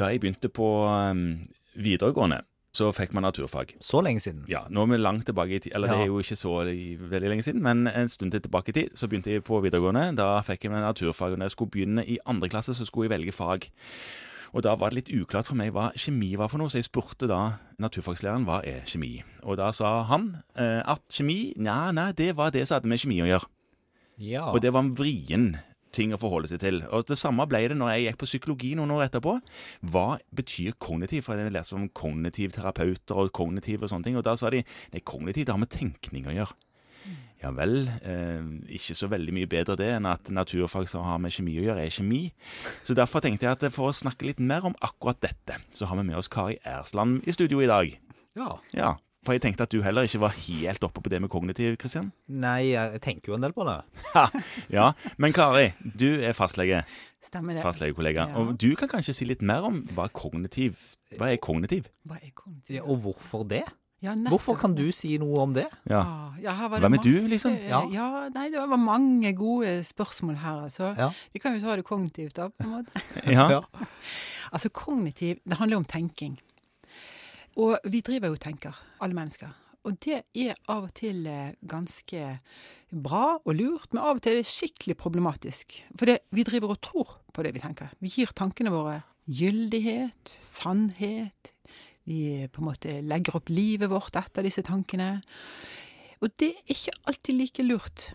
Da jeg begynte på um, videregående, så fikk man naturfag. Så lenge siden. Ja, nå er vi langt tilbake i tid. Eller det er jo ikke så veldig lenge siden, men en stund til tilbake i tid så begynte jeg på videregående. Da fikk jeg meg naturfag. Og når jeg skulle begynne i andre klasse, så skulle jeg velge fag. Og da var det litt uklart for meg hva kjemi var for noe, så jeg spurte da naturfagslæreren hva er kjemi. Og da sa han eh, at kjemi, nei, nei, det var det som hadde med kjemi å gjøre. Ja. Og det var en vrien ting å forholde seg til. Og det samme ble det når jeg gikk på psykologi noen år etterpå. Hva betyr kognitiv? For jeg lærte om kognitivterapeuter og kognitiv og sånne ting. Og da sa de nei, kognitiv det har med tenkning å gjøre. Ja vel. Eh, ikke så veldig mye bedre det enn at naturfag som har med kjemi å gjøre, er kjemi. Så derfor tenkte jeg at for å snakke litt mer om akkurat dette, så har vi med oss Kari Ersland i studio i dag. ja. Ja, for jeg tenkte at du heller ikke var helt oppe på det med kognitiv, Kristian. Nei, jeg tenker jo en del på det. Ja, men Kari, du er fastlege. Stemmer det. fastlegekollega. Ja. Og du kan kanskje si litt mer om hva kognitiv Hva er kognitiv? Hva er kognitiv? Ja, og hvorfor det? Ja. Hvorfor kan du si noe om det? Ja. Ah, ja, her var Hvem er masse, du, liksom? Ja. Ja. nei, det var mange gode spørsmål her, altså. Ja. Vi kan jo ta det kognitivt, da, på en måte. ja. Ja. Altså, kognitiv, det handler om tenking. Og vi driver jo og tenker, alle mennesker. Og det er av og til eh, ganske bra og lurt, men av og til er det skikkelig problematisk. For det, vi driver og tror på det vi tenker. Vi gir tankene våre gyldighet, sannhet. Vi på en måte legger opp livet vårt etter disse tankene. Og det er ikke alltid like lurt.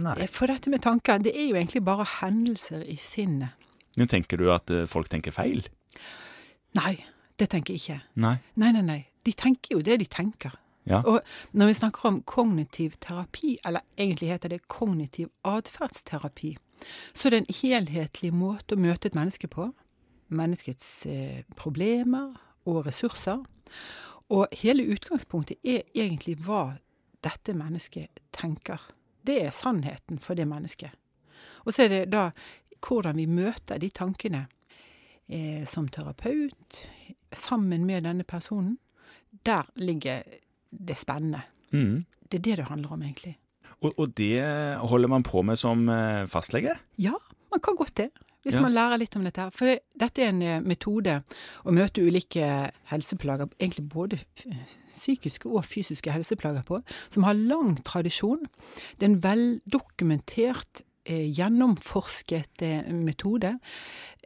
Nei. Eh, For dette med tanker, det er jo egentlig bare hendelser i sinnet. Nå tenker du at eh, folk tenker feil? Nei, det tenker jeg ikke. Nei. Nei, nei, nei. De tenker jo det de tenker. Ja. Og når vi snakker om kognitiv terapi, eller egentlig heter det kognitiv atferdsterapi, så er det en helhetlig måte å møte et menneske på. Menneskets eh, problemer og ressurser. Og hele utgangspunktet er egentlig hva dette mennesket tenker. Det er sannheten for det mennesket. Og så er det da hvordan vi møter de tankene som terapeut, sammen med denne personen. Der ligger det spennende. Mm. Det er det det handler om, egentlig. Og, og det holder man på med som eh, fastlege? Ja, man kan godt det. Hvis Ja. man lærer litt om dette. her. For det, dette er en eh, metode å møte ulike helseplager, egentlig både psykiske og fysiske helseplager på, som har lang tradisjon. Det er en veldokumentert, eh, gjennomforsket eh, metode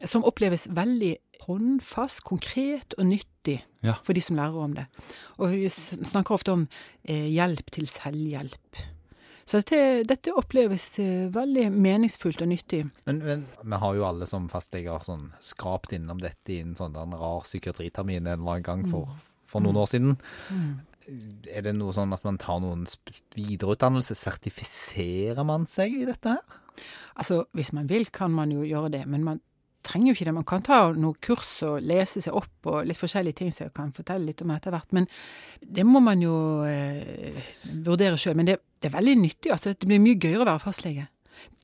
som oppleves veldig håndfast, konkret og nyttig Ja. for de som lærer om det. Og vi snakker ofte om eh, hjelp til selvhjelp. Så dette, dette oppleves eh, veldig meningsfullt og nyttig. Men, men vi har jo alle som fastleger sånn skrapt innom dette i en sånn en rar psykiatritermin en eller annen gang for, for noen år siden. Er det noe sånn at man tar noen videreutdannelse? Sertifiserer man seg i dette her? Altså, hvis man vil, kan man jo gjøre det, men man trenger jo ikke det. Man kan ta noen kurs og lese seg opp og litt forskjellige ting som jeg kan fortelle litt om etter hvert. Men det må man jo eh, vurdere sjøl. Men det, det er veldig nyttig. altså. Det blir mye gøyere å være fastlege.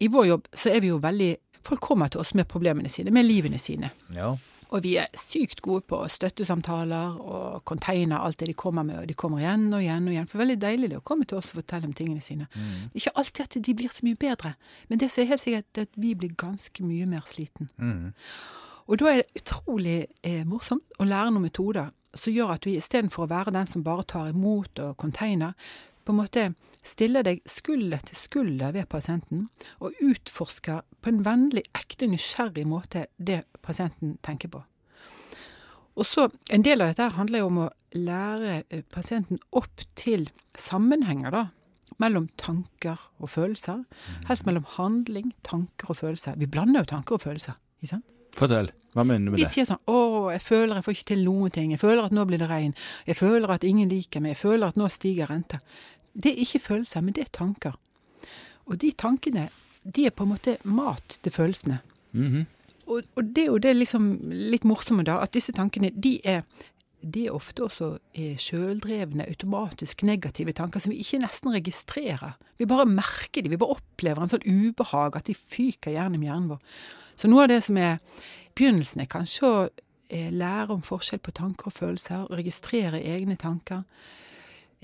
I vår jobb så er vi jo veldig Folk kommer til oss med problemene sine, med livene sine. Ja. Og vi er sykt gode på støttesamtaler og container, alt det de kommer med. Og de kommer igjen og igjen og igjen. For veldig deilig det å komme til oss og fortelle om tingene sine. Ikke alltid at de blir så mye bedre, men det som er helt sikkert, er at vi blir ganske mye mer sliten. Mm. Og da er det utrolig eh, morsomt å lære noen metoder som gjør at vi istedenfor å være den som bare tar imot og container, på en måte stiller deg skulder til skulder ved pasienten og utforsker på en vennlig, ekte, nysgjerrig måte det pasienten tenker på. Og så, En del av dette handler jo om å lære eh, pasienten opp til sammenhenger da, mellom tanker og følelser. Helst mellom handling, tanker og følelser. Vi blander jo tanker og følelser. ikke sant? Fortell. Hva mener du med det? Vi sier sånn 'Å, jeg føler jeg får ikke til noen ting'. 'Jeg føler at nå blir det regn'. 'Jeg føler at ingen liker meg'. 'Jeg føler at nå stiger renta'. Det er ikke følelser, men det er tanker. Og de tankene, de er på en måte mat til følelsene. Mhm. Og, og det er jo det liksom litt morsomme, da, at disse tankene, de er de er ofte også eh, sjøldrevne, automatisk negative tanker som vi ikke nesten registrerer. Vi bare merker de, vi bare opplever en sånn ubehag, at de fyker gjennom hjernen vår. Så noe av det som er begynnelsen, er kanskje å eh, lære om forskjell på tanker og følelser, registrere egne tanker.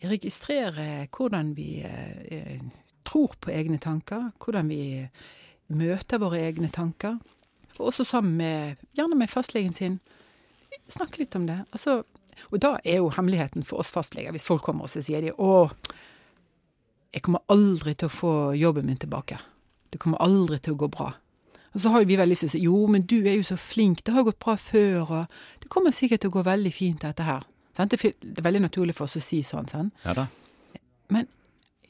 Registrere hvordan vi eh, tror på egne tanker, hvordan vi møter våre egne tanker. Og også sammen med, gjerne med fastlegen sin, snakke litt om det. Altså, og da er jo hemmeligheten for oss fastleger, hvis folk kommer og så sier de å, jeg kommer aldri til å få jobben min tilbake. Det kommer aldri til å gå bra. Og så har jo vi veldig lyst til å si jo, men du er jo så flink, det har gått bra før, og det kommer sikkert til å gå veldig fint, dette her. Det er veldig naturlig for oss å si sånn. Ja da. Men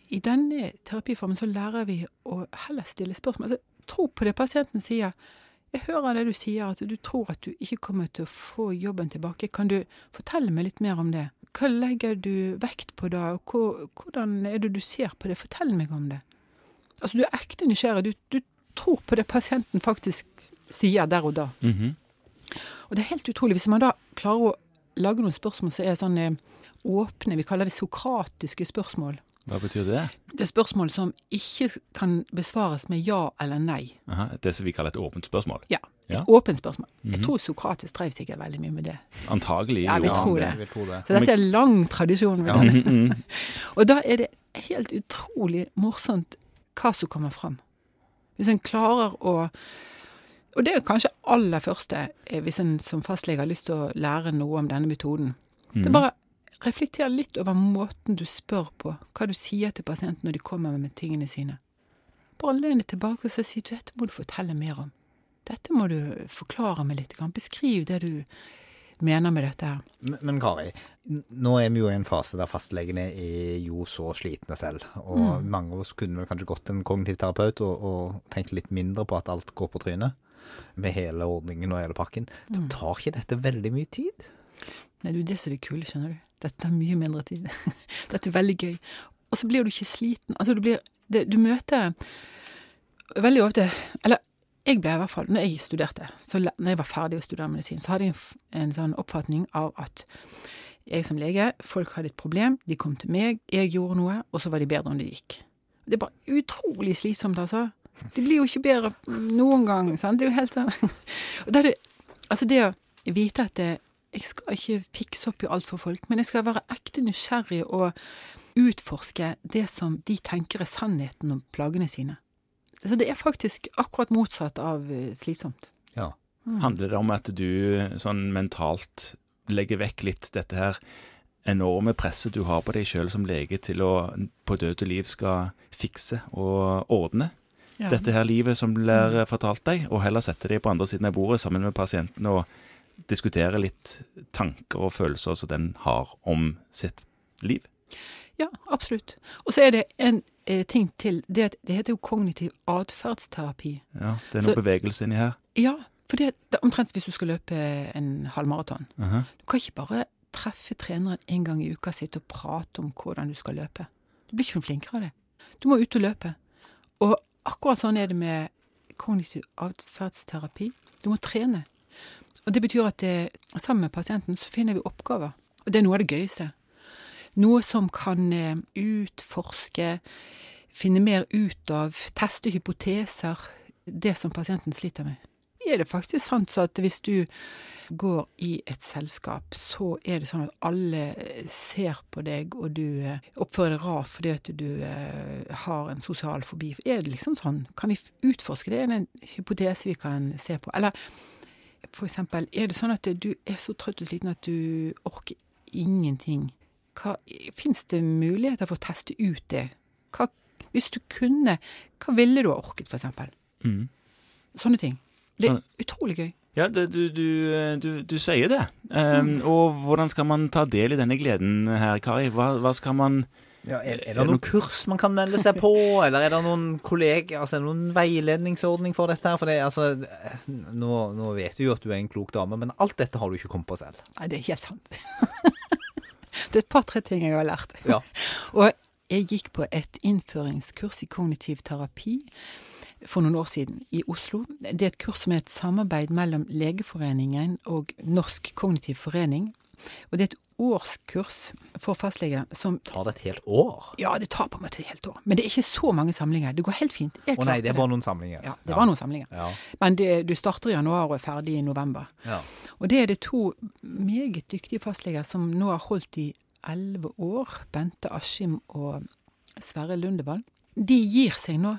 i denne terapiformen så lærer vi å heller stille spørsmål. Altså, tro på det pasienten sier. Jeg hører det du sier, at du tror at du ikke kommer til å få jobben tilbake. Kan du fortelle meg litt mer om det? Hva legger du vekt på da, og hvordan er det du ser på det? Fortell meg om det. Altså, du er ekte nysgjerrig. Du, du tror på det pasienten faktisk sier der og da. Mhm. Og det er helt utrolig. Hvis man da klarer å lage noen spørsmål som er sånn åpne, vi kaller det sokratiske spørsmål. Hva betyr det? Det er spørsmål som ikke kan besvares med ja eller nei. Aha, det som vi kaller et åpent spørsmål. Ja. Et Ja. åpent spørsmål. Jeg Mhm. tror Sokrates drev sikkert veldig mye med det. Antagelig. Ja, vi gjorde tror det. Jeg vil det. Så dette er en lang tradisjon. med Ja. det. Mhm, mhm. Og da er det helt utrolig morsomt hva som kommer fram. Hvis en klarer å Og det er kanskje aller første, eh, hvis en som fastlege har lyst til å lære noe om denne metoden. Det er bare reflekter litt over måten du spør på, hva du sier til pasienten når de kommer med tingene sine. Bare len deg tilbake og si du, dette må du fortelle mer om. Dette må du forklare meg litt. Beskriv det du mener med dette her. Men, men Kari, nå er vi jo i en fase der fastlegene er jo så slitne selv. Og Mm. mange av oss kunne vel kanskje gått til en kognitiv terapeut og, og tenkt litt mindre på at alt går på trynet. Med hele ordningen og hele pakken. Mm. tar ikke dette veldig mye tid? Nei, er det som er det kule, skjønner du. Dette tar mye mindre tid. Dette er veldig gøy. Og så blir du ikke sliten. Altså, du blir det, Du møter veldig ofte Eller jeg ble i hvert fall Når jeg studerte, så når jeg var ferdig å studere medisin, så hadde jeg en, en sånn oppfatning av at jeg som lege, folk hadde et problem, de kom til meg, jeg gjorde noe, og så var de bedre enn det gikk. Det er bare utrolig slitsomt, altså. Det blir jo ikke bedre noen gang, sant. Det er jo helt sånn er Altså, det å vite at det, jeg skal ikke fikse opp i alt for folk, men jeg skal være ekte nysgjerrig og utforske det som de tenker er sannheten om plagene sine. Så det er faktisk akkurat motsatt av eh, slitsomt. Ja. Handler det om at du sånn mentalt legger vekk litt dette her enorme presset du har på deg sjøl som lege til å på død og liv skal fikse og ordne Ja. dette her livet som blir fortalt deg, og heller sette deg på andre siden av bordet sammen med pasienten og diskutere litt tanker og følelser som den har om sitt liv? Ja, absolutt. Og så er det en eh, ting til. Det, det heter jo kognitiv atferdsterapi. Ja, Det er Så- noe bevegelse inni her. Ja, for det, det er omtrent hvis du skal løpe en halvmaraton. -huh. Du kan ikke bare treffe treneren en gang i uka, sitte og prate om hvordan du skal løpe. Du blir ikke noe flinkere av det. Du må ut og løpe. Og akkurat sånn er det med kognitiv atferdsterapi. Du må trene. Og det betyr at det, sammen med pasienten så finner vi oppgaver. Og det er noe av det gøyeste. Noe som kan eh, utforske, finne mer ut av, teste hypoteser. Det som pasienten sliter med. Er det faktisk sant så at hvis du går i et selskap, så er det sånn at alle ser på deg, og du eh, oppfører deg rart fordi at du eh, har en sosial fobi. Er det liksom sånn? Kan vi utforske det? Er det en hypotese vi kan se på? Eller for eksempel, er det sånn at du er så trøtt og sliten at du orker ingenting? Fins det muligheter for å teste ut det? Hva, hvis du kunne, hva ville du ha orket, eksempel? Mm. Sånne ting. Det er utrolig gøy. Ja, det, du, du, du, du sier det. Um, Og hvordan skal man ta del i denne gleden her, Kari? Hva, hva skal man Ja, er, er det noen kurs man kan melde seg på, eller er det noen kolleger, altså er det noen veiledningsordning for dette her? For det, altså, nå, nå vet vi jo at du er en klok dame, men alt dette har du ikke kommet på selv. Nei, det er helt sant. det er et par-tre ting jeg har lært. Ja. Og jeg gikk på et innføringskurs i kognitiv terapi for noen år siden i Oslo. Det er et kurs som er et samarbeid mellom Legeforeningen og Norsk kognitiv forening. Og det er et årskurs for fastleger som Tar det et helt år? Ja, det tar på en måte et helt år. Men det er ikke så mange samlinger. Det går helt fint. Å nei, det er bare noen samlinger. Ja, det var noen samlinger. Ja. Men det, du starter i januar og er ferdig i november. ja. Og det er det to meget dyktige fastleger som nå har holdt i elleve år. Bente Askim og Sverre Lundevall. De gir seg nå,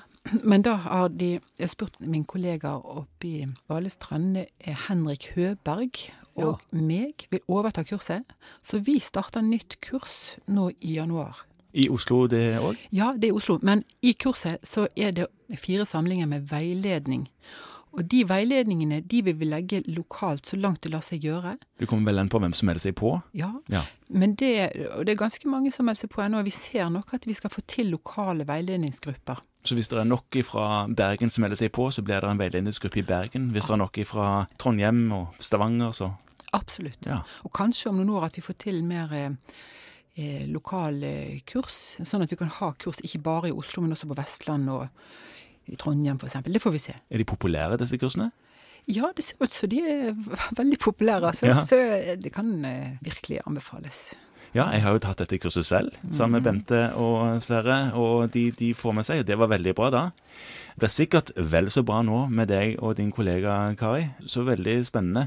men da har de Jeg har spurt min kollega oppe i Valestrand, eh, Henrik Høberg og meg vil overta kurset. Så vi starter nytt kurs nå i januar. I Oslo, det òg? Ja, det er Oslo. Men i kurset så er det fire samlinger med veiledning. Og de veiledningene de vil vi legge lokalt så langt det lar seg gjøre. Det kommer vel an på hvem som melder seg på? Ja, Ja. men det, og det er ganske mange som melder seg på ennå. Vi ser nok at vi skal få til lokale veiledningsgrupper. Så hvis det er nok fra Bergen som melder seg på, så blir det en veiledningsgruppe i Bergen. Hvis det er nok fra Trondheim og Stavanger, så Absolutt. ja. Og kanskje om noen år at vi får til mer eh, eh, lokale kurs, sånn at vi kan ha kurs ikke bare i Oslo, men også på Vestland og i Trondheim f.eks. Det får vi se. Er de populære, disse kursene? Ja, det ser ut som de er veldig populære, Så, Ja. Så det kan eh, virkelig anbefales. Ja, jeg har jo tatt dette kurset selv, sammen med Bente og Sverre, og de, de får med seg, og det var veldig bra da. Det blir sikkert vel så bra nå med deg og din kollega Kari, så veldig spennende.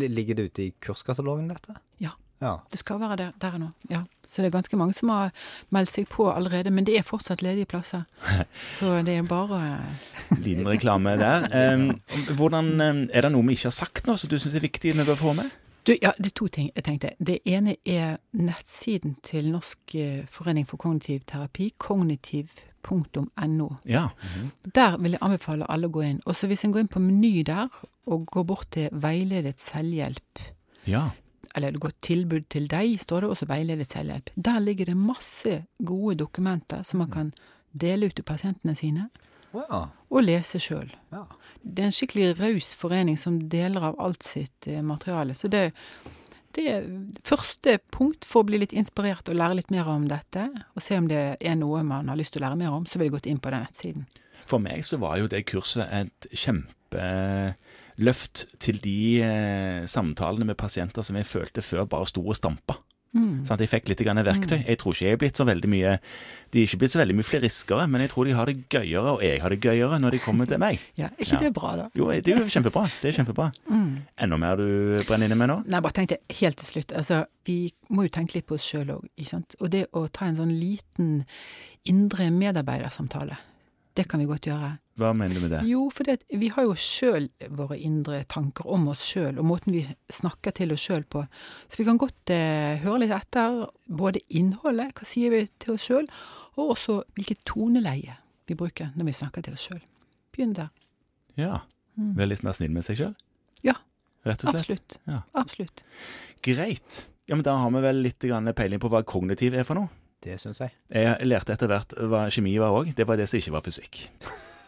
Ligger det ute i kurskatalogen, dette? Ja. Ja. Det skal være der, der nå. Ja. Så det er ganske mange som har meldt seg på allerede, men det er fortsatt ledige plasser. Så det er bare Liten reklame der. Um, hvordan, er det noe vi ikke har sagt nå, som du syns er viktig vi bør få med? Du, ja, det er to ting jeg tenkte. Det ene er nettsiden til Norsk eh, forening for kognitiv terapi, kognitiv.no. Ja. Der vil jeg anbefale alle å gå inn. Og så hvis en går inn på Meny der, og går bort til veiledet selvhjelp, Ja. eller det går tilbud til deg, står det også veiledet selvhjelp. Der ligger det masse gode dokumenter som man kan dele ut til pasientene sine, Ja. og lese sjøl. ja. Det er en skikkelig raus forening som deler av alt sitt eh, materiale. Så det, det er første punkt for å bli litt inspirert og lære litt mer om dette, og se om det er noe man har lyst til å lære mer om, så vil jeg gått inn på den nettsiden. For meg så var jo det kurset et kjempeløft til de eh, samtalene med pasienter som jeg følte før bare sto og stampa. Mm. Sant? Jeg fikk litt verktøy. Jeg tror ikke jeg er blitt så veldig mye De er ikke blitt så veldig mye friskere, men jeg tror de har det gøyere, og jeg har det gøyere når de kommer til meg. Ja, er ikke Ja. det bra, da? Jo, det er jo kjempebra. Det er kjempebra. Mm. Enda mer du brenner inne med nå? Nei, bare tenkte helt til slutt. Altså, vi må jo tenke litt på oss sjøl òg, ikke sant. Og det å ta en sånn liten indre medarbeidersamtale, det kan vi godt gjøre. Hva mener du med det? Jo, for vi har jo sjøl våre indre tanker om oss sjøl, og måten vi snakker til oss sjøl på. Så vi kan godt eh, høre litt etter både innholdet, hva sier vi til oss sjøl, og også hvilket toneleie vi bruker når vi snakker til oss sjøl. Begynn der. Ja. Mm. Være litt mer snill med seg sjøl? Ja, Rett og slett? Absolutt. Ja. Absolutt. Greit. Ja, men Da har vi vel litt peiling på hva kognitiv er for noe. Det syns jeg. Jeg lærte etter hvert hva kjemi var òg. Det var det som ikke var fysikk.